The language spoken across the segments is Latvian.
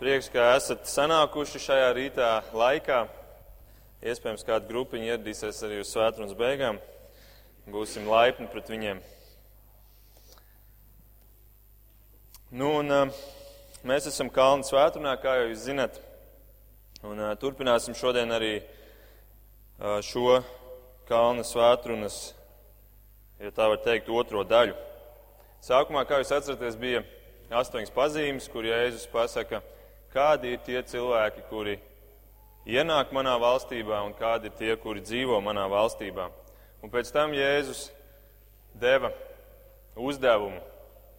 Prieks, ka esat sanākuši šajā rītā laikā. Iespējams, kāda grupiņa ieradīsies arī uz svētdienas beigām. Būsim laipni pret viņiem. Nu, un, uh, mēs esam Kalnu svētdienā, kā jau jūs zinat. Un, uh, turpināsim šodien arī uh, šo Kalnu svētdienas, ja tā var teikt, otro daļu. Sākumā, kā jūs atceraties, bija astoņas pazīmes, kur Jēzus pasaka, kādi ir tie cilvēki, kuri ienāk manā valstībā un kādi ir tie, kuri dzīvo manā valstībā. Un pēc tam Jēzus deva uzdevumu.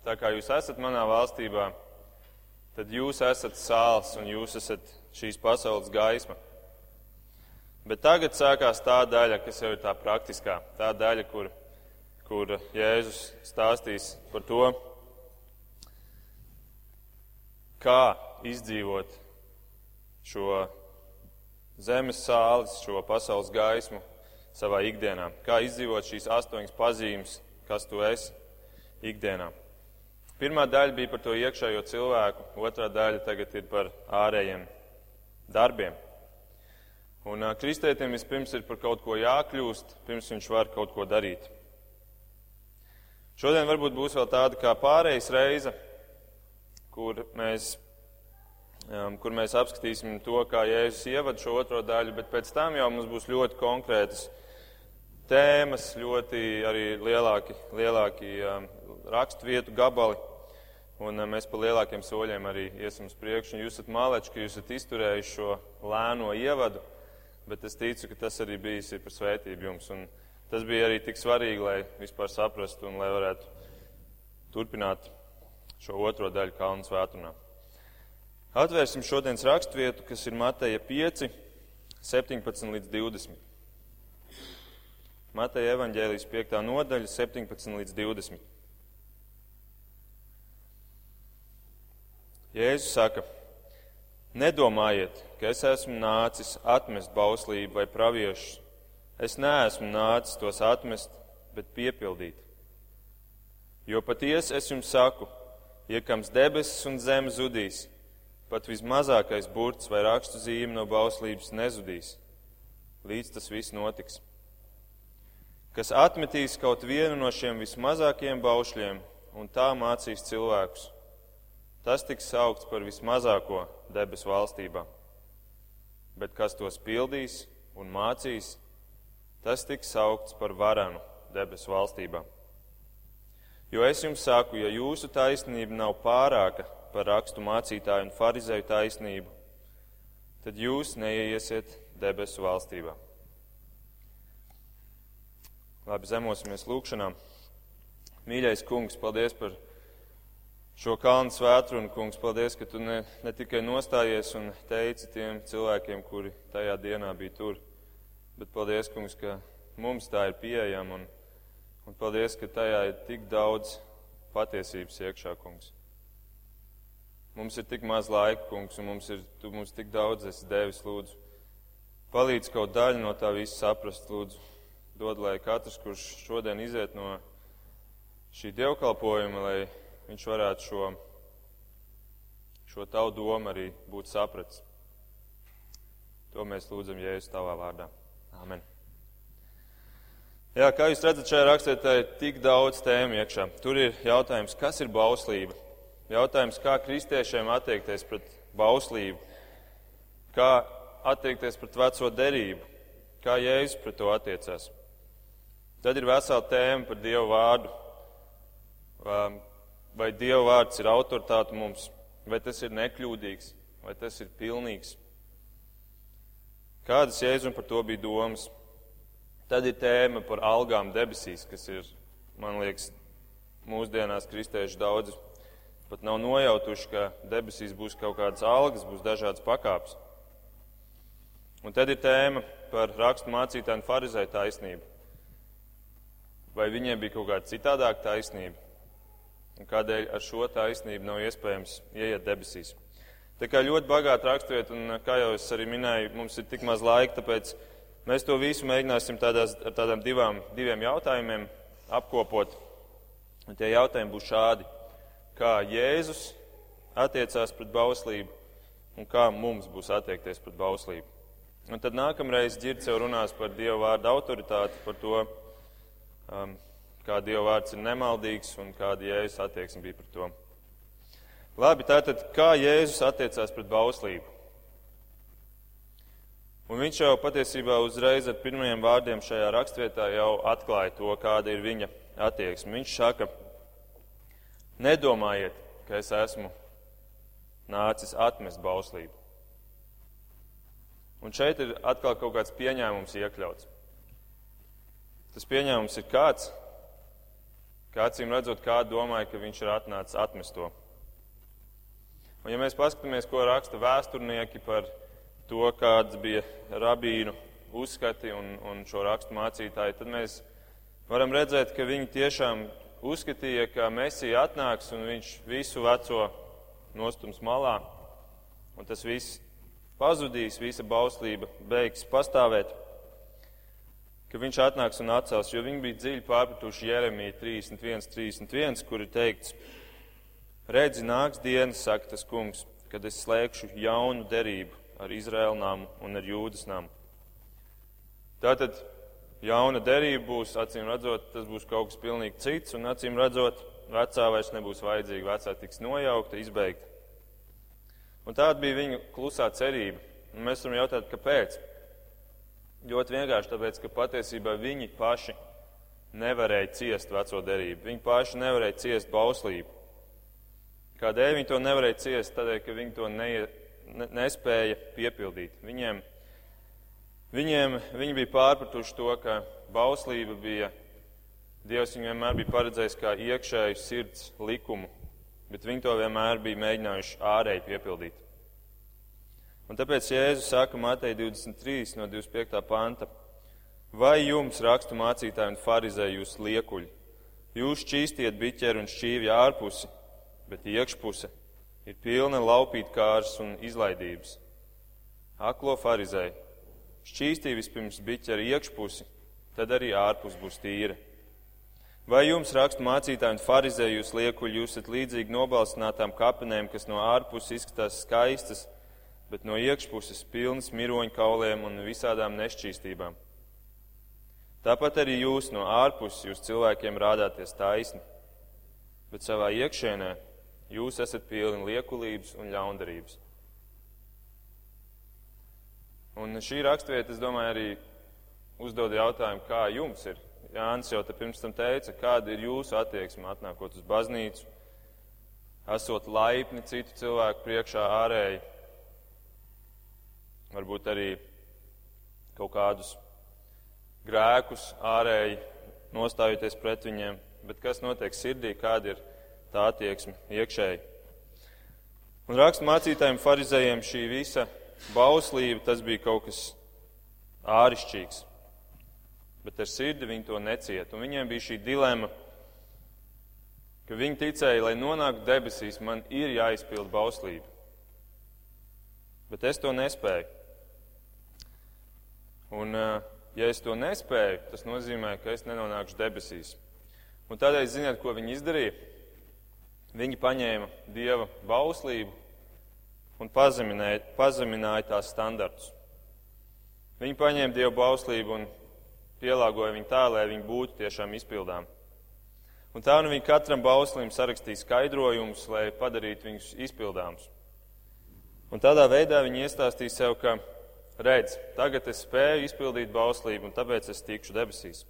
Tā kā jūs esat manā valstībā, tad jūs esat sāls un jūs esat šīs pasaules gaisma. Bet tagad sākās tā daļa, kas jau ir tā praktiskā, tā daļa, kur, kur Jēzus stāstīs par to, kā izdzīvot šo zemes sālis, šo pasaules gaismu savā ikdienā. Kā izdzīvot šīs astoņas pazīmes, kas tu esi ikdienā. Pirmā daļa bija par to iekšējo cilvēku, otrā daļa tagad ir par ārējiem darbiem. Un kristētiem vispirms ir par kaut ko jākļūst, pirms viņš var kaut ko darīt. Šodien varbūt būs vēl tāda kā pārejas reize, kur mēs kur mēs apskatīsim to, kā Jēzus ievada šo otro daļu, bet pēc tam jau mums būs ļoti konkrētas tēmas, ļoti arī lielāki, lielāki raksturvietu gabali. Un mēs pa lielākiem soļiem arī iesim uz priekšu. Jūs esat māleči, ka jūs esat izturējuši šo lēno ievadu, bet es ticu, ka tas arī bijis par svētību jums. Un tas bija arī tik svarīgi, lai vispār saprastu un lai varētu turpināt šo otro daļu Kalnu svētunā. Atvērsim šodienas raksturvietu, kas ir Mateja 5, 17 līdz 20. Mateja evaņģēlijas 5. nodaļa, 17 līdz 20. Jēzus saka, nedomājiet, ka es esmu nācis atmest bauslību vai praviešus. Es neesmu nācis tos atmest, bet piepildīt. Jo patiesi es jums saku, iekams debesis un zeme zudīs, pat vismazākais burts vai rakstu zīme no bauslības nezudīs, līdz tas viss notiks. Kas atmetīs kaut vienu no šiem vismazākajiem baušļiem un tā mācīs cilvēkus, tas tiks saukts par vismazāko debesu valstībā. Bet kas tos pildīs un mācīs, tas tiks saukts par varanu debesu valstībā. Jo es jums saku, ja jūsu taisnība nav pārāka par rakstu mācītāju un farizēju taisnību, tad jūs neiesiet debesu valstībā. Labi, zemosimies lūkšanā. Mīļais kungs, paldies par šo kalnu svētru, un kungs, paldies, ka tu ne, ne tikai nostājies un teici tiem cilvēkiem, kuri tajā dienā bija tur, bet paldies, kungs, ka mums tā ir pieejama, un, un paldies, ka tajā ir tik daudz patiesības iekšā, kungs. Mums ir tik maz laika, kungs, un mums ir, tu mums tik daudz esi devis, lūdzu. Palīdz kaut daļu no tā visu saprast, lūdzu. Dod, lai katrs, kurš šodien iziet no šī dievkalpojuma, lai viņš varētu šo, šo tavu domu arī būt sapratis. To mēs lūdzam Jēzus tavā vārdā. Amen. Jā, kā jūs redzat, šajā rakstē ir tik daudz tēmu iekšā. Tur ir jautājums, kas ir bauslība? Jautājums, kā kristiešiem attiekties pret bauslību, kā attiekties pret veco derību, kā Jēzus pret to attiecās. Tad ir vesela tēma par Dievu vārdu. Vai Dieva vārds ir autoritāte mums, vai tas ir nekļūdīgs, vai tas ir pilnīgs. Kādas Jēzum par to bija domas? Tad ir tēma par algām debesīs, kas ir, man liekas, mūsdienās kristieši daudz pat nav nojautuši, ka debesīs būs kaut kādas algas, būs dažādas pakāpes. Un tad ir tēma par rakstu mācītāju un farizēju taisnību. Vai viņiem bija kaut kāda citādāka taisnība? Un kādēļ ar šo taisnību nav iespējams ieiet debesīs? Tā kā ļoti bagāti raksturiet, un kā jau es arī minēju, mums ir tik maz laika, tāpēc mēs to visu mēģināsim tādās, ar tādām divām, diviem jautājumiem apkopot. Un tie jautājumi būs šādi kā Jēzus attiecās pret bauslību un kā mums būs attiekties pret bauslību. Un tad nākamreiz dzirds jau runās par Dieva vārdu autoritāti, par to, um, kā Dieva vārds ir nemaldīgs un kāda Jēzus attieksme bija par to. Labi, tātad kā Jēzus attiecās pret bauslību? Un viņš jau patiesībā uzreiz ar pirmajiem vārdiem šajā rakstvietā jau atklāja to, kāda ir viņa attieksme. Viņš saka, nedomājiet, ka es esmu nācis atmest bauslību. Un šeit ir atkal kaut kāds pieņēmums iekļauts. Tas pieņēmums ir kāds, kāds viņam redzot, kā domāja, ka viņš ir atnācis atmest to. Un ja mēs paskatāmies, ko raksta vēsturnieki par to, kāds bija rabīnu uzskati un, un šo rakstu mācītāji, tad mēs varam redzēt, ka viņi tiešām uzskatīja, ka Mēsija atnāks un viņš visu veco nostums malā, un tas viss pazudīs, visa bauslība beigs pastāvēt, ka viņš atnāks un atcels, jo viņi bija dziļi pārpratuši Jeremiju 31, 31, kur ir teikts, redzi, nāks dienas, saka tas kungs, kad es slēgšu jaunu derību ar Izraēlu namu un ar Jūdas namu. Tātad jauna derība būs, acīm redzot, tas būs kaut kas pilnīgi cits, un acīm redzot, vecā vairs nebūs vajadzīga, vecā tiks nojaukta, izbeigta. Un tāda bija viņu klusā cerība. Un mēs varam jautāt, kāpēc? Ļoti vienkārši tāpēc, ka patiesībā viņi paši nevarēja ciest veco derību. Viņi paši nevarēja ciest bauslību. Kādēļ viņi to nevarēja ciest? Tādēļ, ka viņi to neie, ne, nespēja piepildīt. Viņiem, viņiem, viņi bija pārpratuši to, ka bauslība bija, Dievs viņiem vienmēr bija paredzējis kā iekšēju sirds likumu bet viņi to vienmēr bija mēģinājuši ārēji piepildīt. Un tāpēc Jēzus saka Matei 23 no 25. panta, vai jums rakstu mācītāji un farizēji jūs liekuļi? Jūs šķīstiet biķeri un šķīvi ārpusi, bet iekšpuse ir pilna laupīt kārs un izlaidības. Aklo farizēji, šķīstī vispirms biķeri iekšpusi, tad arī ārpus būs tīra. Vai jums rakstu mācītāji un farizēji jūs liekuļi, jūs esat līdzīgi nobalstinātām kapenēm, kas no ārpuses izskatās skaistas, bet no iekšpuses pilnas miroņu kauliem un visādām nešķīstībām? Tāpat arī jūs no ārpuses jūs cilvēkiem rādāties taisni, bet savā iekšēnē jūs esat pilni liekulības un ļaundarības. Un šī rakstvieta, es domāju, arī uzdod jautājumu, kā jums ir? Jānis jau te pirms tam teica, kāda ir jūsu attieksme atnākot uz baznīcu, esot laipni citu cilvēku priekšā ārēji, varbūt arī kaut kādus grēkus ārēji nostājoties pret viņiem, bet kas notiek sirdī, kāda ir tā attieksme iekšēji. Un rakstu mācītājiem, farizējiem šī visa bauslība, tas bija kaut kas ārišķīgs bet ar sirdi viņi to neciet. Un viņiem bija šī dilema, ka viņi ticēja, lai nonāktu debesīs, man ir jāizpild bauslība. Bet es to nespēju. Un, eh, ja es to nespēju, tas nozīmē, ka es nenonākšu debesīs. Un tādēļ, ziniet, ko viņi izdarīja? Viņi paņēma dieva bauslību un pazemināja, pazemināja tās standartus. Viņi paņēma dievu bauslību un pielāgoja viņu tā, lai viņi būtu tiešām izpildām. Un tā nu viņi katram bauslim sarakstīja skaidrojumus, lai padarītu viņus izpildāmus. Un tādā veidā viņi iestāstīja sev, ka, redz, tagad es spēju izpildīt bauslību, un tāpēc es tikšu debesīs.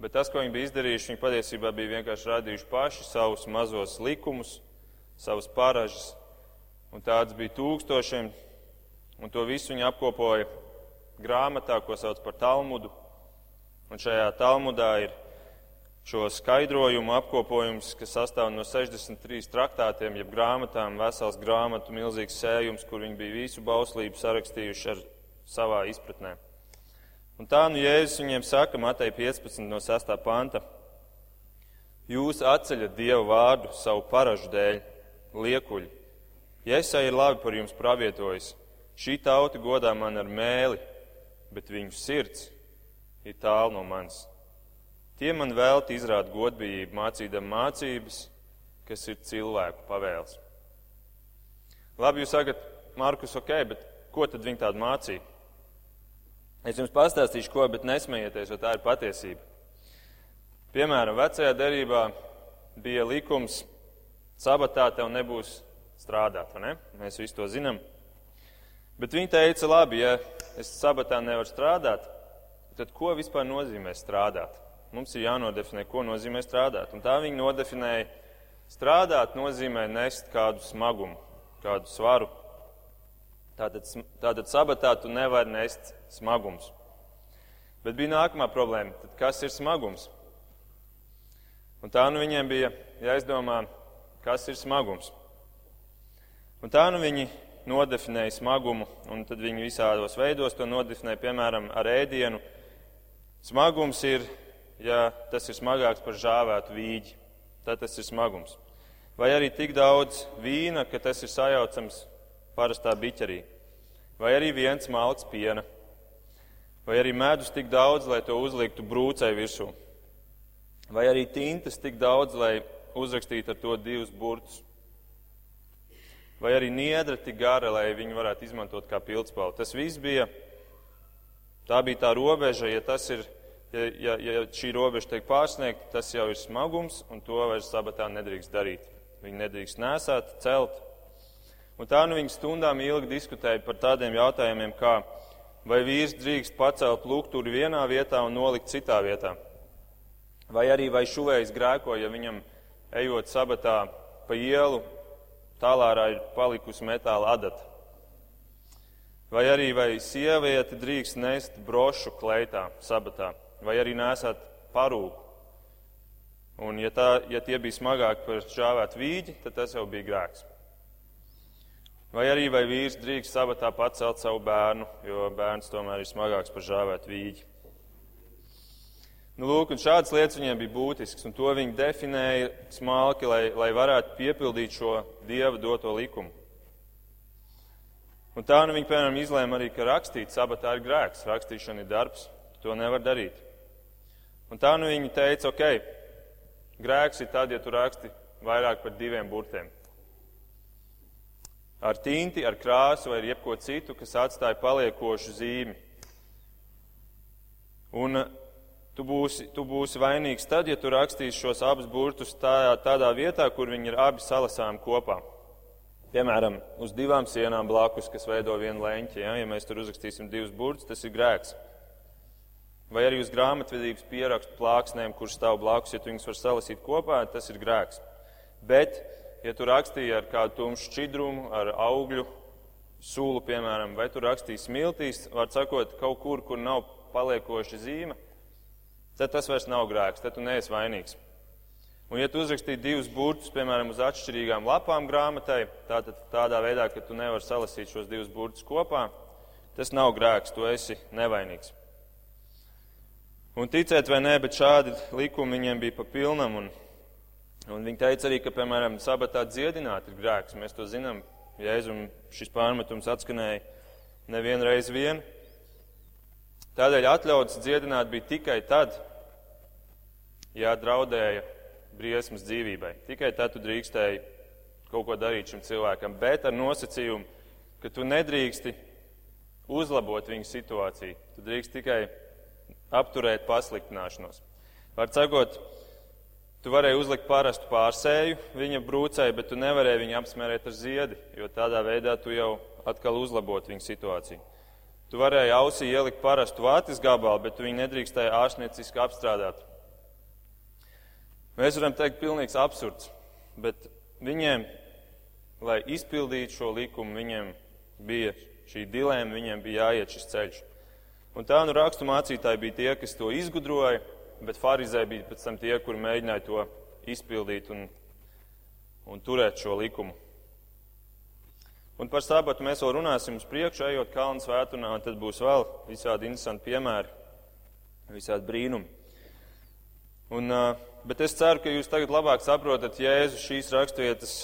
Bet tas, ko viņi bija izdarījuši, viņi patiesībā bija vienkārši radījuši paši savus mazos likumus, savas paražas, un tādas bija tūkstošiem, un to visu viņi apkopoja grāmatā, ko sauc par Talmudu. Un šajā Talmudā ir šo skaidrojumu apkopojums, kas sastāv no 63 traktātiem, jeb grāmatām, vesels grāmatu, milzīgs sējums, kur viņi bija visu bauslību sarakstījuši ar savā izpratnē. Un tā nu Jēzus viņiem saka, Matei 15 no 6. panta, jūs atceļat Dievu vārdu savu paražu dēļ, liekuļi. Jēsai ir labi par jums pravietojis, šī tauta godā man ar mēli, bet viņu sirds ir tālu no manis. Tie man velti izrāda godbijību, mācīdam mācības, kas ir cilvēku pavēles. Labi, jūs sakat, Markus, ok, bet ko tad viņi tādu mācīja? Es jums pastāstīšu, ko, bet nesmējieties, jo tā ir patiesība. Piemēram, vecajā derībā bija likums, sabatā tev nebūs strādāt? Mēs visi to zinām. Bet viņi teica, labi, ja es sabatā nevaru strādāt, tad ko vispār nozīmē strādāt? Mums ir jānodefinē, ko nozīmē strādāt. Un tā viņi nodefinēja, strādāt nozīmē nest kādu smagumu, kādu svaru. Tātad, tātad sabatā tu nevari nest smagums. Bet bija nākamā problēma. Tad kas ir smagums? Un tā nu viņiem bija jāizdomā, kas ir smagums. Un tā nu viņi nodefinēja smagumu, un tad viņi visādos veidos to nodefinēja, piemēram, ar ēdienu. Smagums ir, ja tas ir smagāks par žāvētu vīģi, tad tas ir smagums. Vai arī tik daudz vīna, ka tas ir sajaucams parastā biķerī. Vai arī viens malks piena. Vai arī medus tik daudz, lai to uzliktu brūcei virsū. Vai arī tintas tik daudz, lai uzrakstītu ar to divus burtus vai arī niedra tik gara, lai viņi varētu izmantot kā pildspalvu. Tas viss bija, tā bija tā robeža, ja ir, ja, ja, ja šī robeža tiek pārsniegta, tas jau ir smagums, un to vairs sabatā nedrīkst darīt. Viņi nedrīkst nesāt, celt. Un tā nu viņi stundām ilgi diskutēja par tādiem jautājumiem, kā vai vīrs drīkst pacelt lūgturi vienā vietā un nolikt citā vietā. Vai arī vai šuvējs grēko, ja viņam ejot sabatā pa ielu tālārā ir palikusi metāla adata. Vai arī vai sieviete drīkst nest brošu kleitā, sabatā, vai arī nesāt parūku. Un, ja, tā, ja tie bija smagāki par šāvēt vīģi, tad tas jau bija grēks. Vai arī vai vīrs drīkst sabatā pacelt savu bērnu, jo bērns tomēr ir smagāks par žāvēt vīģi. Nu, lūk, šādas lietas viņiem bija būtiskas, un to viņi definēja smalki, lai, lai varētu piepildīt šo Dieva doto likumu. Un tā nu viņi, piemēram, izlēma arī, ka rakstīt sabatā ir grēks, rakstīšana ir darbs, to nevar darīt. Un tā nu viņi teica, ok, grēks ir tad, ja tu raksti vairāk par diviem burtiem. Ar tinti, ar krāsu vai ar jebko citu, kas atstāja paliekošu zīmi. Un Tu būsi, tu būsi vainīgs tad, ja tu rakstīsi šos abus burtus tā, tādā vietā, kur viņi ir abi salasām kopā. Piemēram, uz divām sienām blakus, kas veido vienu leņķi. Ja, ja mēs tur uzrakstīsim divus burtus, tas ir grēks. Vai arī uz grāmatvedības pierakstu plāksnēm, kurš stāv blakus, ja tu viņus var salasīt kopā, tas ir grēks. Bet, ja tu rakstīji ar kādu tumšu šķidrumu, ar augļu sūlu, piemēram, vai tu rakstīji smiltīs, var sakot, kaut kur, kur nav paliekoša zīme, tad tas vairs nav grēks, tad tu neesi vainīgs. Un, ja tu uzrakstīji divus burtus, piemēram, uz atšķirīgām lapām grāmatai, tātad tādā veidā, ka tu nevari salasīt šos divus burtus kopā, tas nav grēks, tu esi nevainīgs. Un ticēt vai nē, bet šādi likumi viņiem bija pa pilnam. Un, un viņi teica arī, ka, piemēram, sabatā dziedināt ir grēks. Mēs to zinām. Jēzum šis pārmetums atskanēja nevienreiz vien. Tādēļ atļauts dziedināt bija tikai tad, ja draudēja briesmas dzīvībai. Tikai tad tu drīkstēji kaut ko darīt šim cilvēkam, bet ar nosacījumu, ka tu nedrīksti uzlabot viņu situāciju. Tu drīkst tikai apturēt pasliktināšanos. Var sakot, tu varēji uzlikt parastu pārsēju viņa brūcei, bet tu nevarēji viņu apsmērēt ar ziedi, jo tādā veidā tu jau atkal uzlabot viņu situāciju. Tu varēji ausī ielikt parastu vātis gabalu, bet tu viņu nedrīkstēji ārstnieciski apstrādāt. Mēs varam teikt, pilnīgs absurds, bet viņiem, lai izpildītu šo likumu, viņiem bija šī dilēma, viņiem bija jāiet šis ceļš. Un tā nu rakstu mācītāji bija tie, kas to izgudroja, bet farizē bija pēc tam tie, kuri mēģināja to izpildīt un, un turēt šo likumu. Un par sabatu mēs vēl runāsim uz priekšu, ejot kalnu svētunā, un tad būs vēl visādi interesanti piemēri, visādi brīnumi. Un, bet es ceru, ka jūs tagad labāk saprotat Jēzu šīs raksturvietas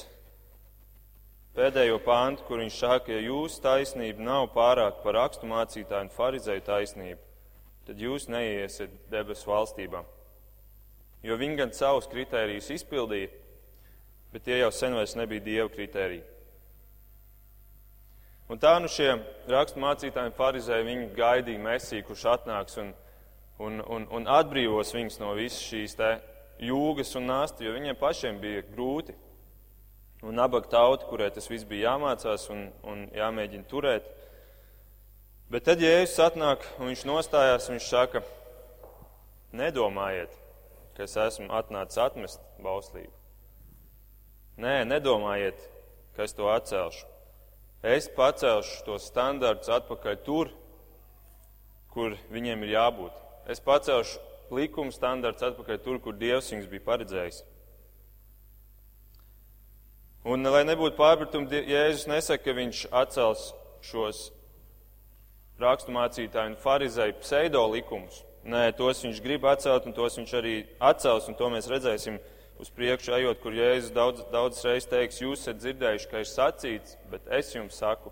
pēdējo pāntu, kur viņš saka, ja jūsu taisnība nav pārāk par rakstu mācītāju un farizēju taisnību, tad jūs neiesiet debesu valstībā. Jo viņi gan savus kritērijus izpildīja, bet tie jau sen vairs nebija dieva kritēriji. Un tā nu šie rakstu mācītāji un farizēji, gaidīja mesiju, kurš atnāks un, un, un, un atbrīvos viņus no visas šīs jūgas un nāsti, jo viņiem pašiem bija grūti. Un nabaga tauta, kurai tas viss bija jāmācās un, un jāmēģina turēt. Bet tad Jēzus atnāk un viņš nostājās un viņš saka, nedomājiet, ka es esmu atnācis atmest bauslību. Nē, nedomājiet, ka es to atcelšu. Es pacelšu tos standartus atpakaļ tur, kur viņiem ir jābūt. Es pacelšu likuma standarts atpakaļ tur, kur Dievs viņus bija paredzējis. Un, lai nebūtu pārpratumi, Jēzus nesaka, ka viņš atcels šos raksturmācītāju un farizēju pseido likumus. Nē, tos viņš grib atcelt, un tos viņš arī atcels, un to mēs redzēsim uz priekšu, ejot, kur Jēzus daudz, daudz reizes teiks, jūs esat dzirdējuši, ka ir sacīts, bet es jums saku.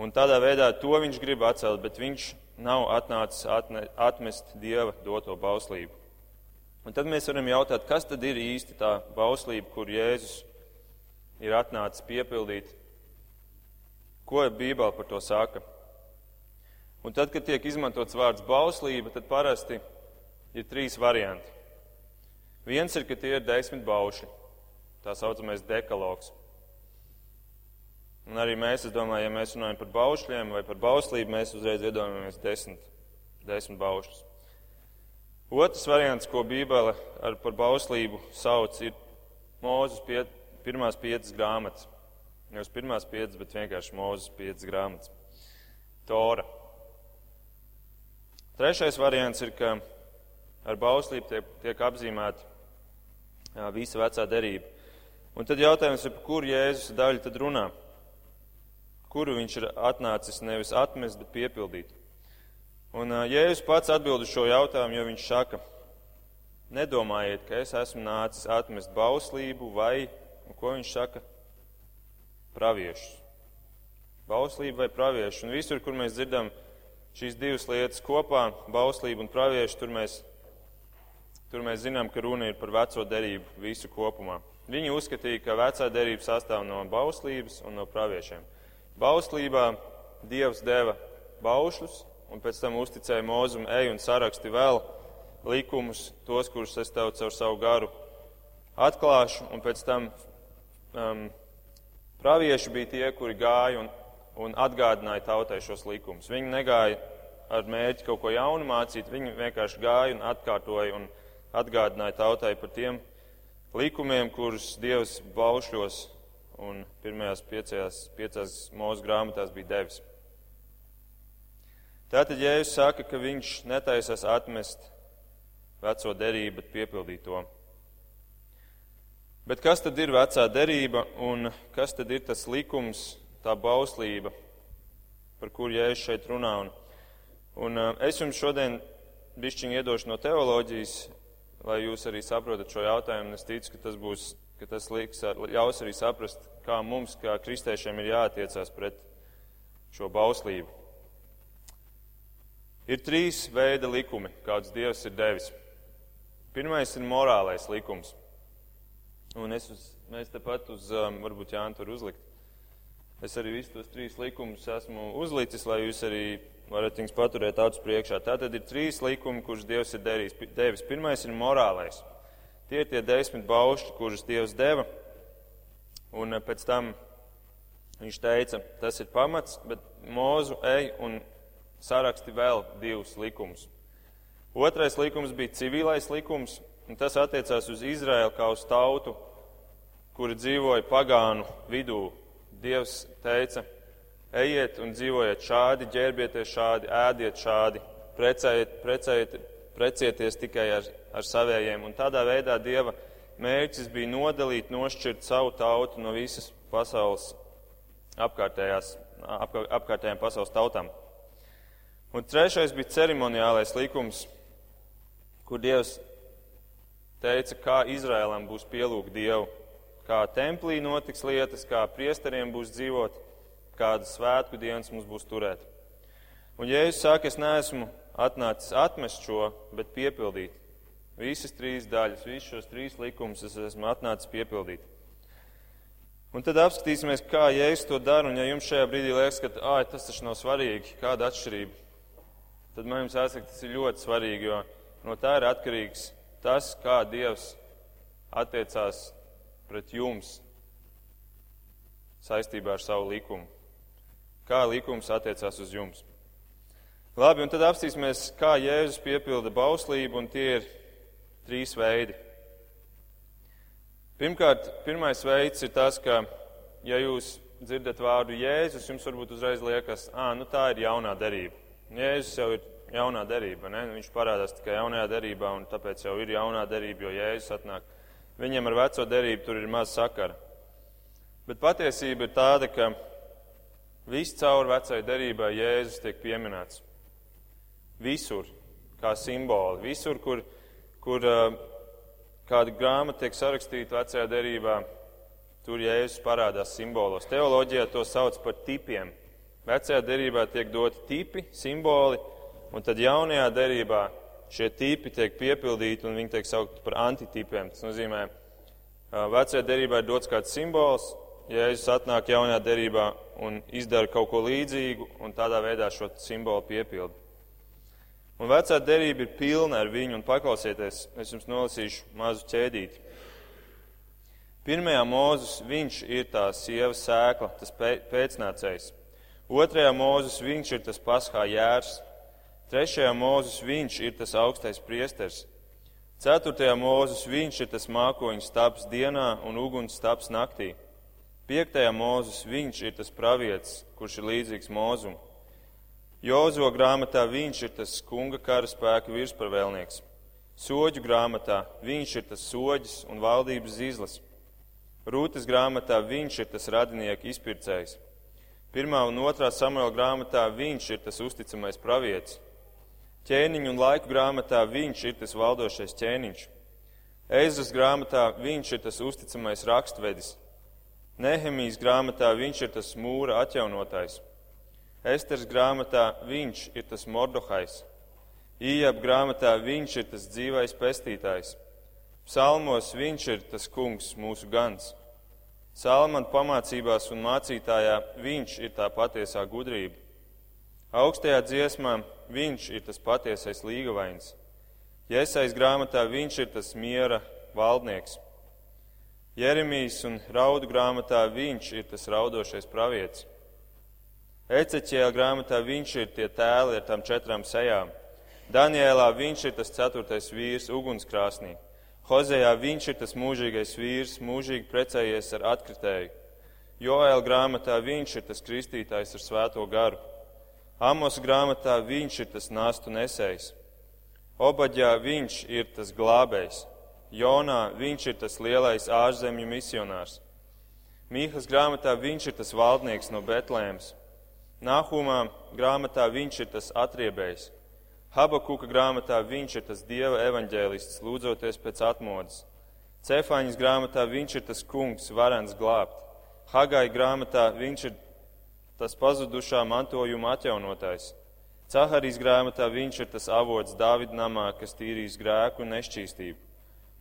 Un tādā veidā to viņš grib atcelt, bet viņš nav atnācis atne, atmest Dieva doto bauslību. Un tad mēs varam jautāt, kas tad ir īsti tā bauslība, kur Jēzus ir atnācis piepildīt? Ko Bībele par to saka? Un tad, kad tiek izmantots vārds bauslība, tad parasti ir trīs varianti. Viens ir, ka tie ir desmit baušļi, tā saucamais dekalogs. Un arī mēs, es domāju, ja mēs runājam par baušļiem vai par bauslību, mēs uzreiz iedomājamies desmit, desmit baušļus. Otrs variants, ko Bībele ar par bauslību sauc, ir Mūzes pie, pirmās piecas grāmatas. Nevis pirmās piecas, bet vienkārši Mūzes piecas grāmatas. Tora. Trešais variants ir, ka ar bauslību tiek, tiek apzīmēta visa vecā derība. Un tad jautājums ir, par kuru Jēzus daļu tad runā? Kuru viņš ir atnācis nevis atmest, bet piepildīt? Un Jēzus pats atbild uz šo jautājumu, jo viņš saka, nedomājiet, ka es esmu nācis atmest bauslību vai, ko viņš saka, praviešus. Bauslību vai praviešu. Un visur, kur mēs dzirdam, šīs divas lietas kopā, bauslība un pravieši, tur mēs, tur mēs zinām, ka runa ir par veco derību visu kopumā. Viņi uzskatīja, ka vecā derība sastāv no bauslības un no praviešiem. Bauslībā Dievs deva baušļus, un pēc tam uzticēja mūzumu, ej un saraksti vēl likumus, tos, kurus es tev caur savu garu atklāšu, un pēc tam um, pravieši bija tie, kuri gāja un un atgādināja tautai šos likumus. Viņi negāja ar mērķi kaut ko jaunu mācīt, viņi vienkārši gāja un atkārtoja un atgādināja tautai par tiem likumiem, kurus Dievs baušļos un pirmajās piecajās, piecās mūsu grāmatās bija devis. Tātad Jēzus saka, ka viņš netaisās atmest veco derību, bet piepildīt to. Bet kas tad ir vecā derība un kas tad ir tas likums, tā bauslība, par kuru Jēzus šeit runā. Un, un es jums šodien bišķiņi iedošu no teoloģijas, lai jūs arī saprotat šo jautājumu. Es ticu, ka tas būs, ka tas liks, ļaus arī saprast, kā mums, kā kristiešiem, ir jāattiecās pret šo bauslību. Ir trīs veidi likumi, kādus Dievs ir devis. Pirmais ir morālais likums. Un es uz, mēs tepat uz, um, varbūt Jānis tur uzlikt. Es arī visus tos trīs likumus esmu uzlicis, lai jūs arī varat viņus paturēt acu priekšā. Tātad ir trīs likumi, kurus Dievs ir derījis, devis. Pirmais ir morālais. Tie ir tie desmit baušļi, kurus Dievs deva. Un eh, pēc tam viņš teica, tas ir pamats, bet mūzu ej un saraksti vēl divus likumus. Otrais likums bija civilais likums, un tas attiecās uz Izraēlu kā uz tautu, kuri dzīvoja pagānu vidū, Dievs teica, ejiet un dzīvojiet šādi, ģērbieties šādi, ēdiet šādi, precējiet, precējiet, precieties tikai ar, ar savējiem. Un tādā veidā Dieva mērķis bija nodalīt, nošķirt savu tautu no visas pasaules apkārtējās, ap, apkārtējām pasaules tautām. Un trešais bija ceremoniālais likums, kur Dievs teica, kā Izrēlam būs pielūgt Dievu kā templī notiks lietas, kā priesteriem būs dzīvot, kādas svētku dienas mums būs turēt. Un Jēzus saka, es neesmu atnācis atmest šo, bet piepildīt. Visas trīs daļas, visus šos trīs likumus es esmu atnācis piepildīt. Un tad apskatīsimies, kā Jēzus to dara. Un ja jums šajā brīdī liekas, ka āj, tas taču nav svarīgi, kāda atšķirība, tad man jums jāsaka, tas ir ļoti svarīgi, jo no tā ir atkarīgs tas, kā Dievs attiecās pret jums saistībā ar savu likumu. Kā likums attiecās uz jums. Labi, un tad apstīsimies, kā Jēzus piepilda bauslību, un tie ir trīs veidi. Pirmkārt, pirmais veids ir tas, ka, ja jūs dzirdat vārdu Jēzus, jums varbūt uzreiz liekas, ah, nu tā ir jaunā derība. Jēzus jau ir jaunā derība, ne? Viņš parādās tikai jaunajā derībā, un tāpēc jau ir jaunā derība, jo Jēzus atnāk. Viņiem ar veco derību tur ir maz sakara. Bet patiesība ir tāda, ka viss caur vecai derībai Jēzus tiek pieminēts. Visur, kā simboli, visur, kur, kur uh, kāda grāmata tiek sarakstīta vecajā derībā, tur jēzus parādās simbolos. Teoloģijā to sauc par tipiem. Vecajā derībā tiek doti tipi, simboli, un tad jaunajā derībā šie tipi tiek piepildīti un viņi tiek saukti par antitipiem. Tas nozīmē, vecajā derībā ir dots kāds simbols, Jēzus atnāk jaunajā derībā un izdara kaut ko līdzīgu, un tādā veidā šo simbolu piepildu. Un vecā derība ir pilna ar viņu, un paklausieties, es jums nolasīšu mazu ķēdīti. Pirmajā mūzus viņš ir tā sieva sēkla, tas pēcnācējs. Otrajā mūzus viņš ir tas paskā jērs. Trešajā mūzus viņš ir tas augstais priesters. Ceturtajā mūzus viņš ir tas mākoņu stāps dienā un uguns stāps naktī. Piektajā mūzus viņš ir tas pravietis, kurš ir līdzīgs mūzumam. Jozo grāmatā viņš ir tas kunga kara spēka virspavēlnieks. Soģu grāmatā viņš ir tas soģis un valdības izlas. Rūtas grāmatā viņš ir tas radinieka izpircējs. Pirmā un otrā samuēla grāmatā viņš ir tas uzticamais pravietis. Ķēniņu un laiku grāmatā viņš ir tas valdošais ķēniņš. Eizras grāmatā viņš ir tas uzticamais rakstvedis. Nehemijas grāmatā viņš ir tas mūra atjaunotājs. Esters grāmatā viņš ir tas Mordohais. Ījab grāmatā viņš ir tas dzīvais pestītājs. Psalmos viņš ir tas kungs, mūsu gans. Salmana pamācībās un mācītājā viņš ir tā patiesā gudrība. Augstajā dziesmā viņš ir tas patiesais līgavains. Iesais grāmatā viņš ir tas miera valdnieks. Jeremijas un raudu grāmatā viņš ir tas raudošais pravietis. Eceķēla grāmatā viņš ir tie tēli ar tām četrām sejām. Daniēlā viņš ir tas ceturtais vīrs ugunskrāsnī. Hozejā viņš ir tas mūžīgais vīrs, mūžīgi precējies ar atkritēju. Joēla grāmatā viņš ir tas kristītājs ar svēto garu. Amos grāmatā viņš ir tas nāstu nesējs. Obaģā viņš ir tas glābējs. Jonā viņš ir tas lielais ārzemju misionārs. Mīhas grāmatā viņš ir tas valdnieks no Betlēmas. Nāhumā grāmatā viņš ir tas atriebējs. Habakuka grāmatā viņš ir tas dieva evaņģēlists, lūdzoties pēc atmodas. Cefāņas grāmatā viņš ir tas kungs, varens glābt. Hagai grāmatā viņš ir tas pazudušā mantojuma atjaunotājs. Caharijas grāmatā viņš ir tas avots Dāvida namā, kas tīrīs grēku un nešķīstību.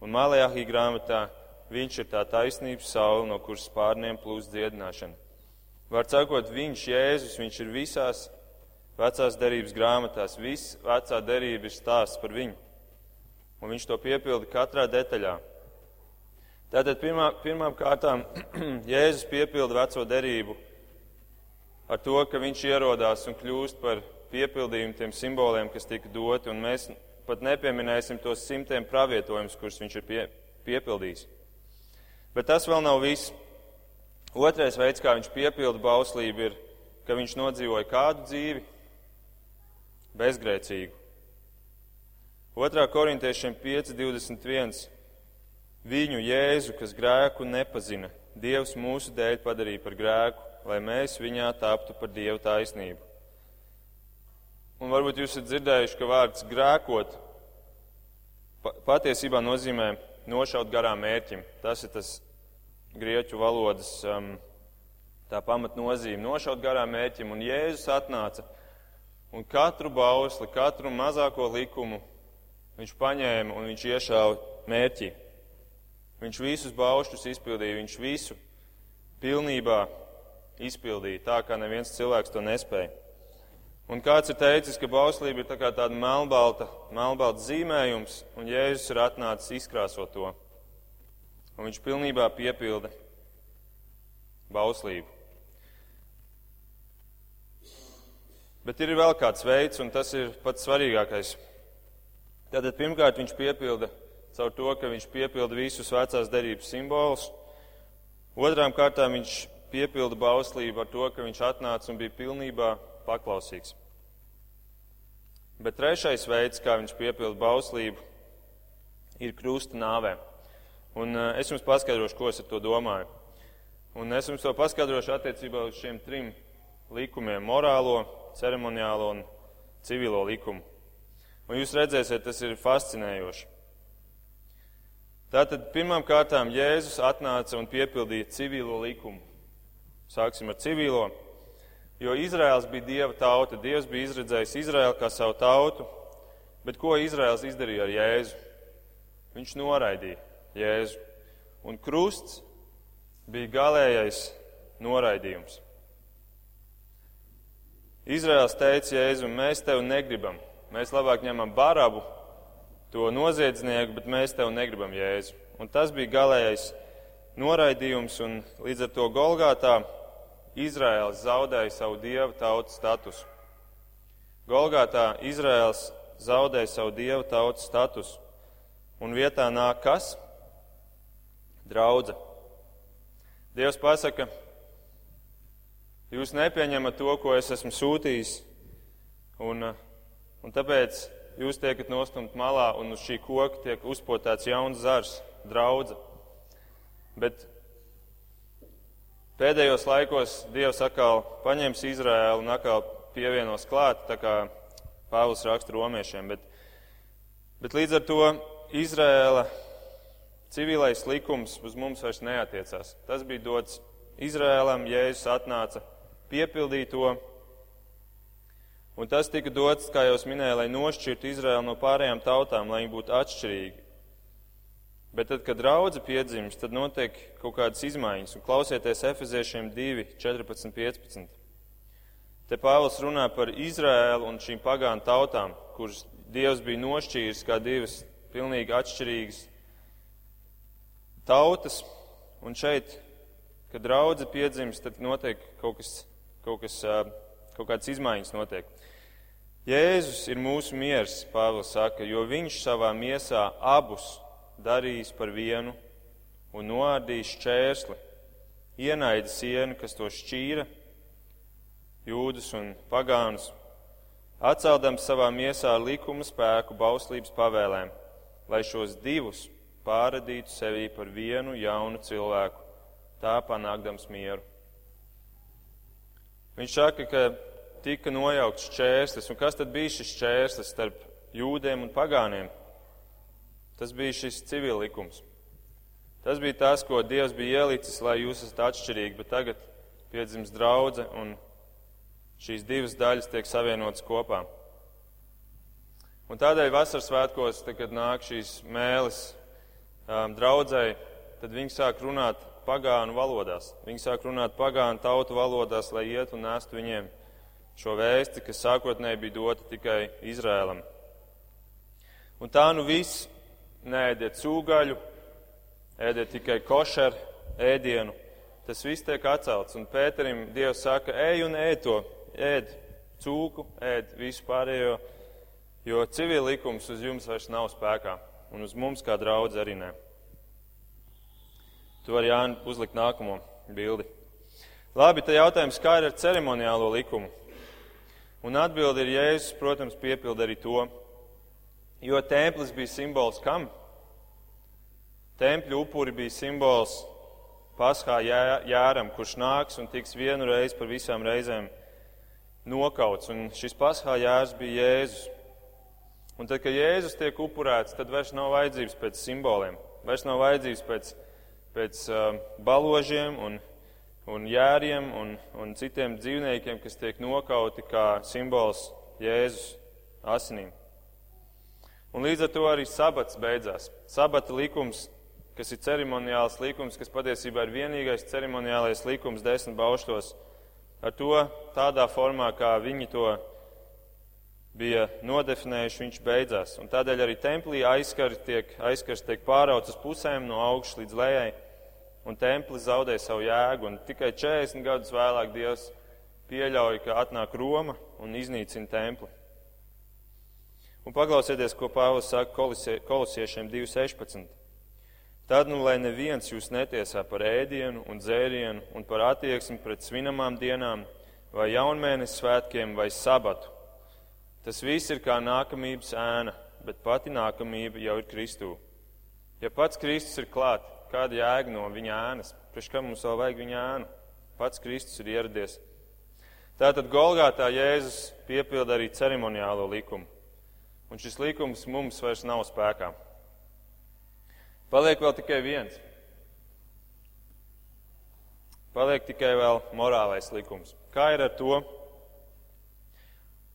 Un Malajāhī grāmatā viņš ir tā taisnības saule, no kuras pārniem plūst dziedināšana. Var sakot, viņš, Jēzus, viņš ir visās vecās derības grāmatās. Viss vecā derība ir stāsts par viņu. Un viņš to piepilda katrā detaļā. Tātad pirmā, pirmām kārtām Jēzus piepilda veco derību ar to, ka viņš ierodās un kļūst par piepildījumu tiem simboliem, kas tika doti, un mēs pat nepieminēsim tos simtiem pravietojumus, kurus viņš ir pie, piepildījis. Bet tas vēl nav viss. Otrais veids, kā viņš piepilda bauslību, ir, ka viņš nodzīvoja kādu dzīvi bezgrēcīgu. 2. korintiešiem 5.21. Viņu Jēzu, kas grēku nepazina, Dievs mūsu dēļ padarīja par grēku, lai mēs viņā taptu par Dievu taisnību. Un varbūt jūs esat dzirdējuši, ka vārds grēkot patiesībā nozīmē nošaut garām mērķim. Tas ir tas grieķu valodas um, pamatnozīme - nošaut garām mērķim. Un Jēzus atnāca un katru bausli, katru mazāko likumu viņš paņēma un viņš iešāva mērķi. Viņš visus baušļus izpildīja, viņš visu pilnībā izpildīt tā, kā neviens cilvēks to nespēja. Un kāds ir teicis, ka bauslība ir tā kā tāda melnbalta, melnbalta zīmējums, un Jēzus ir atnācis izkrāsot to. Un viņš pilnībā piepilda bauslību. Bet ir vēl kāds veids, un tas ir pats svarīgākais. Tātad pirmkārt viņš piepilda caur to, ka viņš piepilda visus vecās derības simbolus. Otrām kārtām viņš piepilda bauslību ar to, ka viņš atnāca un bija pilnībā paklausīgs. Bet trešais veids, kā viņš piepilda bauslību, ir krusta nāvē. Un uh, es jums paskaidrošu, ko es ar to domāju. Un es jums to paskaidrošu attiecībā uz šiem trim likumiem - morālo, ceremoniālo un civilo likumu. Un jūs redzēsiet, tas ir fascinējoši. Tātad pirmām kārtām Jēzus atnāca un piepildīja civilo likumu. Sāksim ar civilo. Jo Izraels bija dieva tauta, Dievs bija izredzējis Izraelu kā savu tautu, bet ko Izraels izdarīja ar Jēzu? Viņš noraidīja Jēzu. Un krusts bija galējais noraidījums. Izraels teica Jēzum, mēs tevi negribam. Mēs labāk ņemam barabu, to noziedznieku, bet mēs tevi negribam Jēzu. Un tas bija galējais noraidījums, un līdz ar to Golgātā Izraels zaudēja savu dievu tautas statusu. Golgātā Izraels zaudēja savu dievu tautas statusu, un vietā nāk kas? Draudze. Dievs pasaka, Jūs nepieņemat to, ko es esmu sūtījis, un, un tāpēc jūs tiekat nostumt malā, un uz šī koka tiek uzpotēts jauns zars, draudze. Bet pēdējos laikos Dievs atkal paņems Izraēlu un atkal pievienos klāt, tā kā Pāvils raksta romiešiem. Bet, bet līdz ar to Izraēla civilais likums uz mums vairs neatiecās. Tas bija dots Izrēlam, Jēzus atnāca piepildīja to. Un tas tika dots, kā jau minēju, lai nošķirtu Izraēlu no pārējām tautām, lai viņi būtu atšķirīgi. Bet tad, kad raudze piedzimst, tad notiek kaut kādas izmaiņas. Un klausieties Efeziešiem 2, 14, 15. Te Pāvils runā par Izraēlu un šīm pagānu tautām, kuras Dievs bija nošķīris kā divas pilnīgi atšķirīgas tautas. Un šeit, kad raudze piedzimst, tad notiek kaut kas kaut, kas, kaut kādas izmaiņas notiek. Jēzus ir mūsu miers, Pāvils saka, jo viņš savā miesā abus darīs par vienu un noārdīs šķērsli, ienaida sienu, kas to šķīra, jūdus un pagānus, atceldams savā miesā likuma spēku bauslības pavēlēm, lai šos divus pāradītu sevī par vienu jaunu cilvēku, tā panākdams mieru. Viņš saka, ka tika nojaukts šķērslis. Un kas tad bija šis šķērslis starp jūdiem un pagāniem? Tas bija šis civillikums. Tas bija tas, ko Dievs bija ielicis, lai jūs esat atšķirīgi, bet tagad piedzimst draudze un šīs divas daļas tiek savienotas kopā. Un tādēļ vasaras svētkos, kad nāk šīs mēlis um, draudzēji, tad viņi sāk runāt pagānu valodās. Viņi sāk runāt pagānu tautu valodās, lai iet un nestu viņiem šo vēsti, kas sākotnēji bija dota tikai Izrēlam. Un tā nu viss neēdiet cūgaļu, ēdiet tikai košeru ēdienu. Tas viss tiek atcelts. Un Pēterim Dievs saka, ej un ēd to, ēd cūku, ēd visu pārējo, jo civil likums uz jums vairs nav spēkā. Un uz mums kā draudz arī ne. Tu vari Jāni uzlikt nākamo bildi. Labi, tad jautājums, kā ir ar ceremoniālo likumu? Un atbildi ir Jēzus, protams, piepilda arī to, jo templis bija simbols kam? Tempļu upuri bija simbols paskā jāram, kurš nāks un tiks vienu reizi par visām reizēm nokauts. Un šis paskā jārs bija Jēzus. Un tad, kad Jēzus tiek upurēts, tad vairs nav vajadzības pēc simboliem, vairs nav vajadzības pēc pēc uh, baložiem un, un jēriem un, un citiem dzīvniekiem, kas tiek nokauti kā simbols Jēzus asinīm. Un līdz ar to arī sabats beidzās. Sabata likums kas ir ceremoniāls likums, kas patiesībā ir vienīgais ceremoniālais likums desmit baušļos, ar to tādā formā, kā viņi to bija nodefinējuši, viņš beidzās. Un tādēļ arī templī aizskars tiek, aizskars tiek pārauts uz pusēm no augšas līdz lejai, un templis zaudē savu jēgu. Un tikai 40 gadus vēlāk Dievs pieļauj, ka atnāk Roma un iznīcina templi. Un paklausieties, ko Pāvils saka kolosiešiem 2.16. Tad, nu, lai neviens jūs netiesā par ēdienu un dzērienu un par attieksmi pret svinamām dienām vai jaunmēnes svētkiem vai sabatu. Tas viss ir kā nākamības ēna, bet pati nākamība jau ir Kristū. Ja pats Kristus ir klāt, kāda jēga no viņa ēnas? Priekš kam mums vēl vajag viņa ēnu? Pats Kristus ir ieradies. Tātad Golgātā Jēzus piepilda arī ceremoniālo likumu un šis likums mums vairs nav spēkā. Paliek vēl tikai viens. Paliek tikai vēl morālais likums. Kā ir ar to?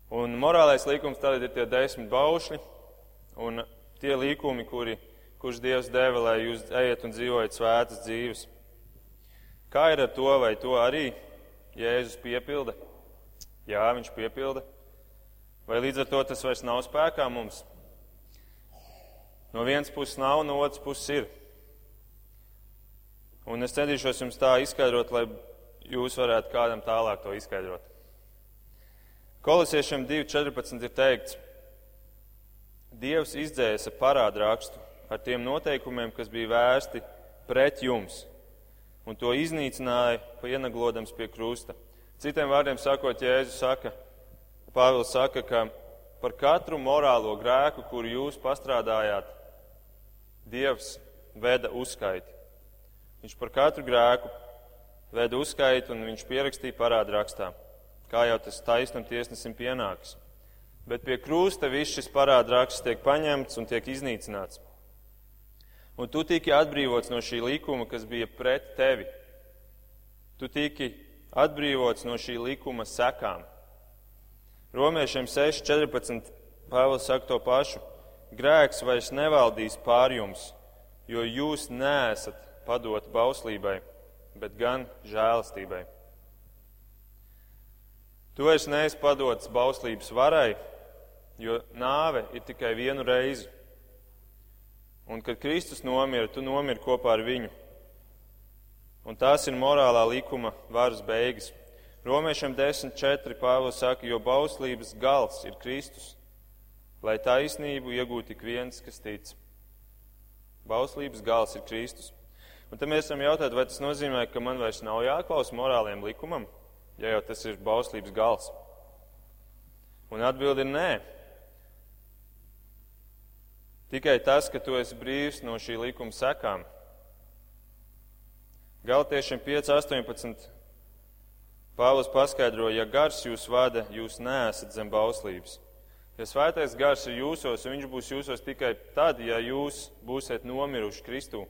Un morālais likums tad ir tie desmit baušļi un tie likumi, kuri, kurus Dievs deva, lai jūs ejiet un dzīvojat svētas dzīves. Kā ir ar to, vai to arī Jēzus piepilda? Jā, viņš piepilda. Vai līdz ar to tas vairs nav spēkā mums? No vienas puses nav, no otras puses ir. Un es centīšos jums tā izskaidrot, lai jūs varētu kādam tālāk to izskaidrot. Kolosiešiem 2.14 ir teikts, Dievs izdzēsa parādrakstu ar tiem noteikumiem, kas bija vērsti pret jums, un to iznīcināja, pienaglodams pie krusta. Citiem vārdiem sakot, Jēzus saka, Pāvils saka, ka par katru morālo grēku, kuru jūs pastrādājāt, Dievs veda uzskaiti. Viņš par katru grēku veda uzskaiti un viņš pierakstīja parādu rakstā, kā jau tas taisnam tiesnesim pienāks. Bet pie krusta viss šis parādu raksts tiek paņemts un tiek iznīcināts. Un tu tiki atbrīvots no šī likuma, kas bija pret tevi. Tu tiki atbrīvots no šī likuma sekām. Romiešiem 6.14. Pāvils saka to pašu. Grēks vairs nevaldīs pār jums, jo jūs neesat padoti bauslībai, bet gan žēlastībai. Tu vairs neesi padots bauslības varai, jo nāve ir tikai vienu reizi. Un kad Kristus nomira, tu nomiri kopā ar viņu. Un tās ir morālā likuma varas beigas. Romiešiem 10.4. Pāvils saka, jo bauslības gals ir Kristus, lai taisnību iegūtu tik viens, kas tic. Bauslības gals ir Kristus. Un tad mēs varam jautāt, vai tas nozīmē, ka man vairs nav jāklausa morāliem likumam, ja jau tas ir bauslības gals. Un atbildi ir nē. Tikai tas, ka tu esi brīvs no šī likuma sekām. Galtiešiem 5.18 Pāvils paskaidro, ja gars jūs vada, jūs neesat zem bauslības. Ja svētais gars ir jūsos, un viņš būs jūsos tikai tad, ja jūs būsiet nomiruši Kristū.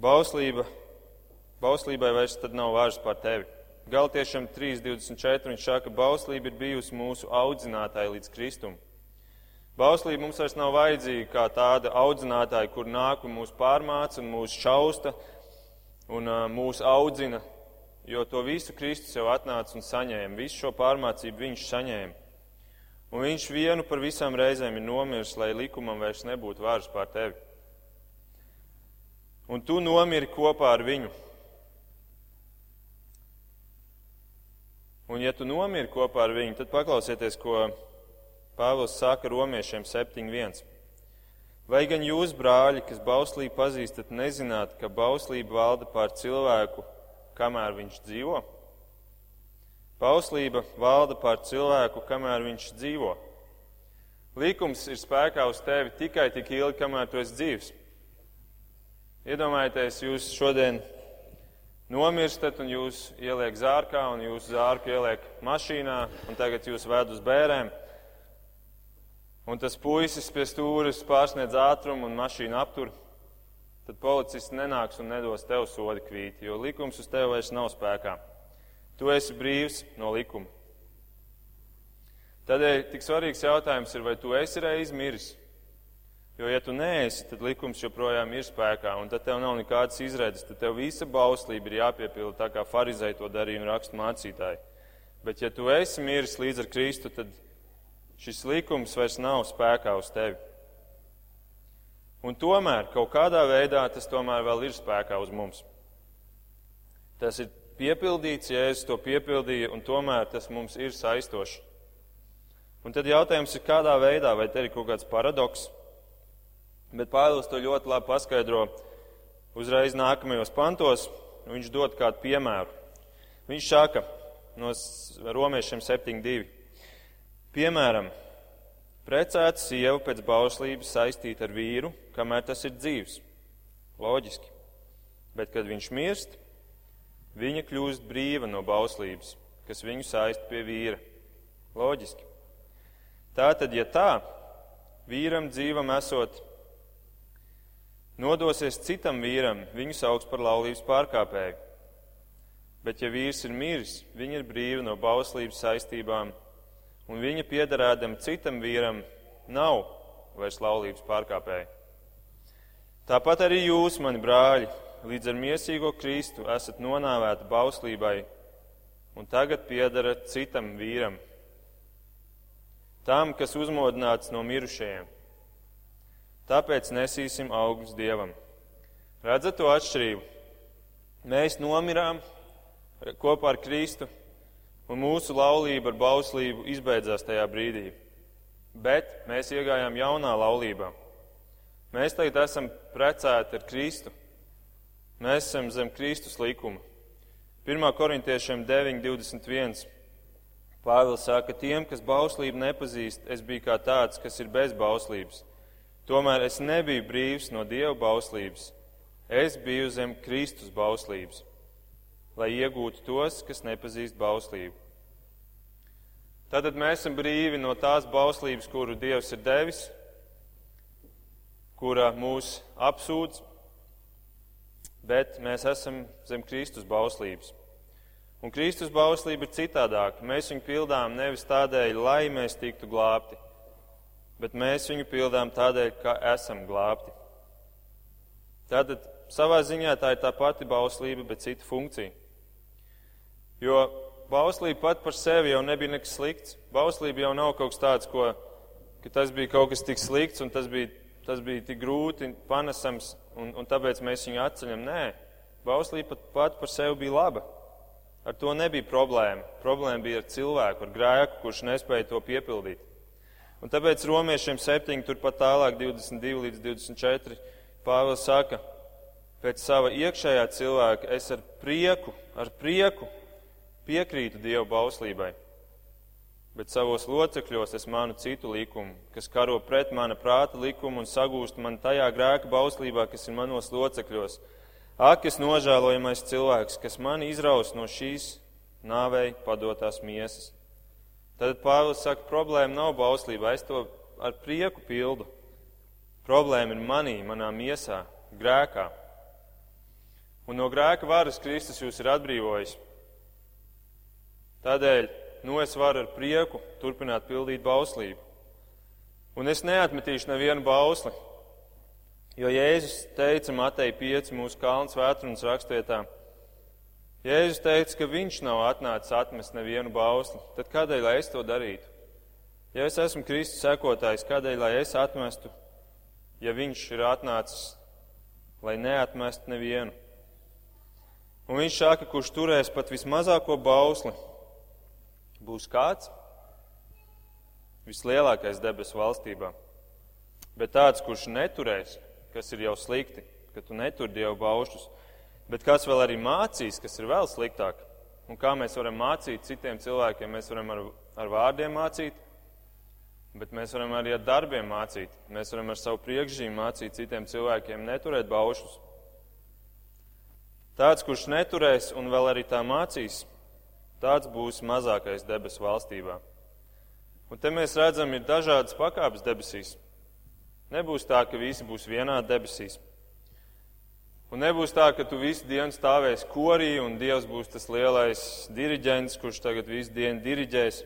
Bauslība, bauslībai vairs tad nav vairs par tevi. Galtiešam 3.24 viņš saka, bauslība ir bijusi mūsu audzinātāja līdz Kristum. Bauslība mums vairs nav vajadzīga kā tāda audzinātāja, kur nāk un mūs pārmāca un mūs šausta un uh, mūs audzina jo to visu Kristus jau atnāca un saņēma. Visu šo pārmācību viņš saņēma. Un viņš vienu par visām reizēm ir nomiris, lai likumam vairs nebūtu vārds pār tevi. Un tu nomiri kopā ar viņu. Un ja tu nomiri kopā ar viņu, tad paklausieties, ko Pāvils saka romiešiem 7.1. Vai gan jūs, brāļi, kas bauslību pazīstat, nezināt, ka bauslība valda pār cilvēku kamēr viņš dzīvo. Pauslība valda pār cilvēku, kamēr viņš dzīvo. Līkums ir spēkā uz tevi tikai tik ilgi, kamēr tu esi dzīves. Iedomājieties, jūs šodien nomirstat un jūs ieliek zārkā un jūs zārku ieliek mašīnā un tagad jūs ved uz bērēm. Un tas puisis pie stūres pārsniedz ātrumu un mašīnu aptur tad policists nenāks un nedos tev sodi kvīti, jo likums uz tevi vairs nav spēkā. Tu esi brīvs no likuma. Tādēļ tik svarīgs jautājums ir, vai tu esi reiz miris, Jo, ja tu neesi, tad likums joprojām ir spēkā, un tad tev nav nekādas izredzes, tad tev visa bauslība ir jāpiepilda tā, kā farizei to darīja un rakstu mācītāji. Bet, ja tu esi miris līdz ar Kristu, tad šis likums vairs nav spēkā uz tevi. Un tomēr kaut kādā veidā tas tomēr vēl ir spēkā uz mums. Tas ir piepildīts, Jēzus to piepildīja, un tomēr tas mums ir saistoši. Un tad jautājums ir, kādā veidā, vai te ir kaut kāds paradoks, Bet Pāvils to ļoti labi paskaidro uzreiz nākamajos pantos. Viņš dod kādu piemēru. Viņš saka no romiešiem 7.2. Piemēram, precēta sieva pēc bauslības saistīta ar vīru, kamēr tas ir dzīvs. Loģiski. Bet, kad viņš mirst, viņa kļūst brīva no bauslības, kas viņu saista pie vīra. Loģiski. Tātad, ja tā, vīram dzīvam esot nodosies citam vīram, viņu sauks par laulības pārkāpēju. Bet, ja vīrs ir miris, viņa ir brīva no bauslības saistībām, un viņa piederēdam citam vīram nav vairs laulības pārkāpēji. Tāpat arī jūs, mani brāļi, līdz ar miesīgo Kristu esat nonāvēti bauslībai un tagad piedarat citam vīram, tam, kas uzmodināts no mirušajiem Tāpēc nesīsim augļus Dievam. Redzat to atšķirību? Mēs nomirām kopā ar Kristu, un mūsu laulība ar bauslību izbeidzās tajā brīdī. Bet mēs iegājām jaunā laulībā. Mēs tagad esam precēti ar Kristu. Mēs esam zem Kristus likuma. 1. korintiešiem 9.21. Pāvils saka, tiem, kas bauslību nepazīst, es biju kā tāds, kas ir bez bauslības Tomēr es nebiju brīvs no Dieva bauslības. Es biju zem Kristus bauslības, lai iegūtu tos, kas nepazīst bauslību. Tātad mēs esam brīvi no tās bauslības, kuru Dievs ir devis, kura mūs apsūdz, bet mēs esam zem Kristus bauslības. Un Kristus bauslība ir citādāka. Mēs viņu pildām nevis tādēļ, lai mēs tiktu glābti, bet mēs viņu pildām tādēļ, ka esam glābti. Tātad savā ziņā tā ir tā pati bauslība, bet cita funkcija. Jo bauslība pat par sevi jau nebija nekas slikts. Bauslība jau nav kaut kas tāds, ko, ka tas bija kaut kas tik slikts un tas bija, tas bija tik grūti panesams un, un tāpēc mēs viņu atceļam. Nē, bauslība pat, pat par sevi bija laba. Ar to nebija problēma. Problēma bija ar cilvēku, ar grēku, kurš nespēja to piepildīt. Un tāpēc romiešiem 7, turpat tālāk 22 līdz 24, Pāvils saka, pēc sava iekšējā cilvēka es ar prieku, ar prieku piekrītu Dieva bauslībai, bet savos locekļos es manu citu likumu, kas karo pret mana prāta likumu un sagūst man tajā grēka bauslībā, kas ir manos locekļos. Ak, es nožēlojamais cilvēks, kas mani izraus no šīs nāvei padotās miesas. Tad Pāvils saka, problēma nav bauslība, es to ar prieku pildu. Problēma ir manī, manā miesā, grēkā. Un no grēka varas Kristus jūs ir atbrīvojis. Tādēļ, nu es varu ar prieku turpināt pildīt bauslību. Un es neatmetīšu nevienu bausli, jo Jēzus teica Matei 5 mūsu kalns vētrunas rakstietā. Jēzus teica, ka viņš nav atnācis atmest nevienu bausli, tad kādēļ lai es to darītu? Ja es esmu Kristus sekotājs, kādēļ lai es atmestu, ja viņš ir atnācis, lai neatmestu nevienu? Un viņš saka, kurš turēs pat vismazāko bausli, būs kāds vislielākais debesu valstībā. Bet tāds, kurš neturēs, kas ir jau slikti, ka tu netur dievu baušus, Bet kas vēl arī mācīs, kas ir vēl sliktāk? Un kā mēs varam mācīt citiem cilvēkiem? Mēs varam ar, ar vārdiem mācīt, bet mēs varam arī ar darbiem mācīt. Mēs varam ar savu priekšzīmu mācīt citiem cilvēkiem neturēt baušus. Tāds, kurš neturēs un vēl arī tā mācīs, tāds būs mazākais debesu valstībā. Un te mēs redzam, ir dažādas pakāpes debesīs. Nebūs tā, ka visi būs vienā debesīs. Un nebūs tā, ka tu visu dienu stāvēsi korī un Dievs būs tas lielais diriģents, kurš tagad visu dienu diriģēs.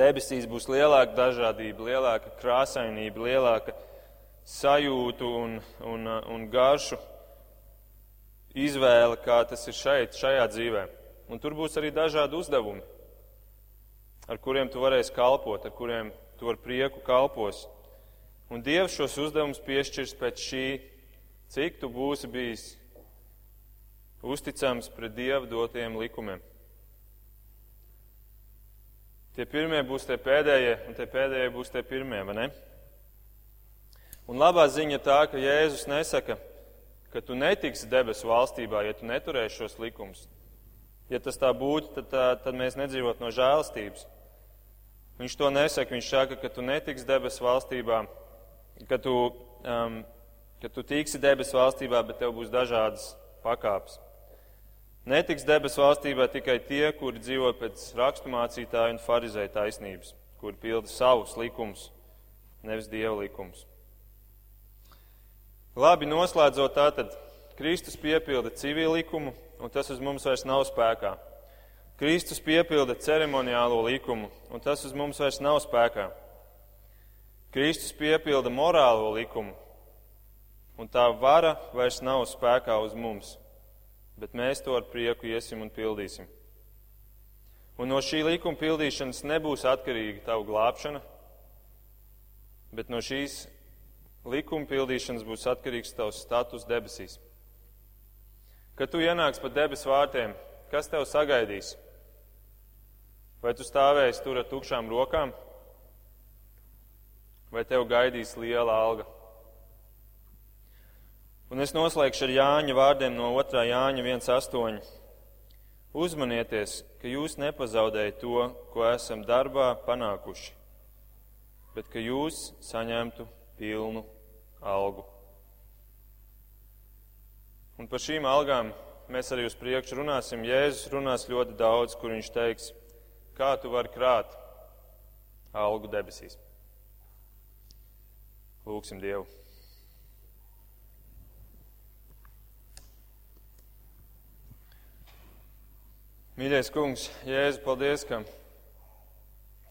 Debesīs būs lielāka dažādība, lielāka krāsainība, lielāka sajūtu un, un, un garšu izvēle, kā tas ir šeit, šajā dzīvē. Un tur būs arī dažādi uzdevumi, ar kuriem tu varēsi kalpot, ar kuriem tu ar prieku kalpos. Un Dievs šos uzdevumus piešķirs pēc šī, cik tu būsi bijis uzticams pret Dieva dotiem likumiem. Tie pirmie būs tie pēdējie, un tie pēdējie būs tie pirmie, vai ne? Un labā ziņa tā, ka Jēzus nesaka, ka tu netiksi debesu valstībā, ja tu neturēsi šos likumus. Ja tas tā būtu, tad, tā, tad mēs nedzīvot no žēlstības. Viņš to nesaka, viņš saka, ka tu netiksi debesu valstībā, ka tu, um, ka tu tiksi debesu valstībā, bet tev būs dažādas pakāpes. Netiks debesu valstībā tikai tie, kuri dzīvo pēc raksturmācītāja un farizēja taisnības, kuri pilda savus likumus, nevis dieva likumus. Labi, noslēdzot tātad, Kristus piepilda civil likumu, un tas uz mums vairs nav spēkā. Kristus piepilda ceremoniālo likumu, un tas uz mums vairs nav spēkā. Kristus piepilda morālo likumu, un tā vara vairs nav spēkā uz mums bet mēs to ar prieku iesim un pildīsim. Un no šī likuma pildīšanas nebūs atkarīga tava glābšana, bet no šīs likuma pildīšanas būs atkarīgs tavs status debesīs. Kad tu ienāks pa debesu vārtiem, kas tev sagaidīs? Vai tu stāvēsi tur ar tukšām rokām, vai tev gaidīs liela alga? Un es noslēgšu ar Jāņa vārdiem no 2. Jāņa 1.8. Uzmanieties, ka jūs nepazaudējat to, ko esam darbā panākuši, bet ka jūs saņemtu pilnu algu. Un par šīm algām mēs arī uz priekšu runāsim. Jēzus runās ļoti daudz, kur viņš teiks, kā tu vari krāt algu debesīs. Lūksim Dievu! Mīļais kungs, Jēzu, paldies, ka,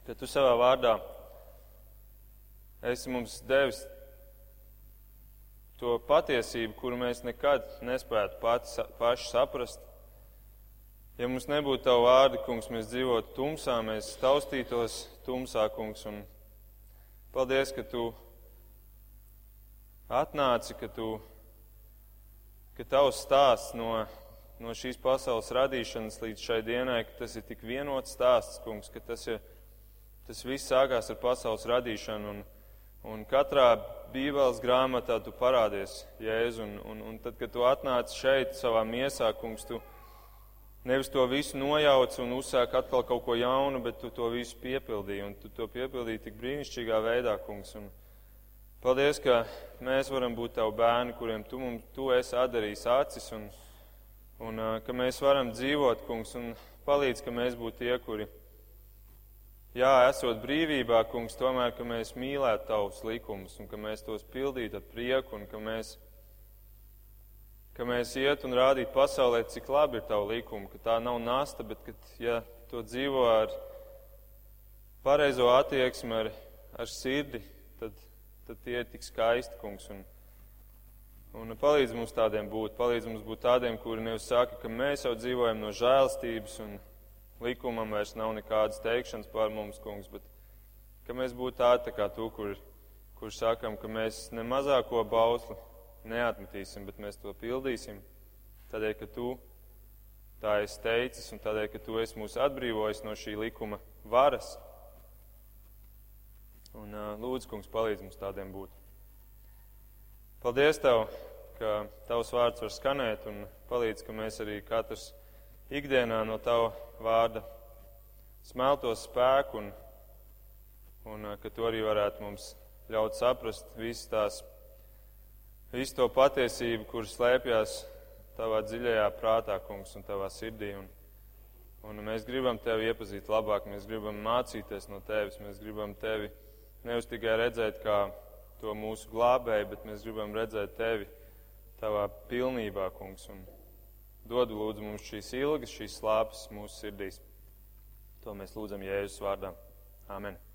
ka tu savā vārdā esi mums devis to patiesību, kuru mēs nekad nespētu pati, paši saprast. Ja mums nebūtu tavu vārdu, kungs, mēs dzīvotu tumsā, mēs taustītos tumsā, kungs. Un paldies, ka tu atnāci, ka, tu, ka tavs stāsts no no šīs pasaules radīšanas līdz šai dienai, ka tas ir tik vienots stāsts, kungs, ka tas, ir, tas viss sākās ar pasaules radīšanu. Un, un katrā Bībeles grāmatā tu parādies, Jēzu, un, un, un tad, kad tu atnāc šeit savā miesā, kungs, tu nevis to visu nojauc un uzsāk atkal kaut ko jaunu, bet tu to visu piepildīji, un tu to piepildīji tik brīnišķīgā veidā, kungs. Un, paldies, ka mēs varam būt tavi bērni, kuriem tu, mums, tu esi atdarījis acis. Un, Un ka mēs varam dzīvot, kungs, un palīdz, ka mēs būtu tie, kuri, jā, esot brīvībā, kungs, tomēr, ka mēs mīlētu tavus likumus, un ka mēs tos pildītu ar prieku, un ka mēs, ka mēs iet un rādītu pasaulē, cik labi ir tavu likumu, ka tā nav nasta, bet, ka, ja to dzīvo ar pareizo attieksmi, ar, ar sirdi, tad, tad tie ir tik skaisti, kungs. Un, Un palīdz mums tādiem būt, palīdz mums būt tādiem, kuri nevis saka, ka mēs jau dzīvojam no žēlstības un likumam vairs nav nekādas teikšanas pār mums, kungs, bet ka mēs būtu tādi tā kā tu, kur, kur sakam, ka mēs ne mazāko bausli neatmetīsim, bet mēs to pildīsim, tādēļ, ka tu tā esi teicis un tādēļ, ka tu esi mūs atbrīvojis no šī likuma varas. Un lūdzu, kungs, palīdz mums tādiem būt. Paldies Tev, ka Tavs vārds var skanēt un palīdz, ka mēs arī katrs ikdienā no Tava vārda smeltos spēku un, un ka Tu arī varētu mums ļaut saprast visu tās, visu to patiesību, kur slēpjas Tavā dziļajā prātā, kungs, un Tavā sirdī. Un, un mēs gribam Tevi iepazīt labāk, mēs gribam mācīties no Tevis, mēs gribam Tevi nevis tikai redzēt kā to mūsu glābēju, bet mēs gribam redzēt tevi tavā pilnībā, kungs. Un dod lūdzu mums šīs ilgas, šīs slāpes mūsu sirdīs. To mēs lūdzam Jēzus vārdā. Āmen!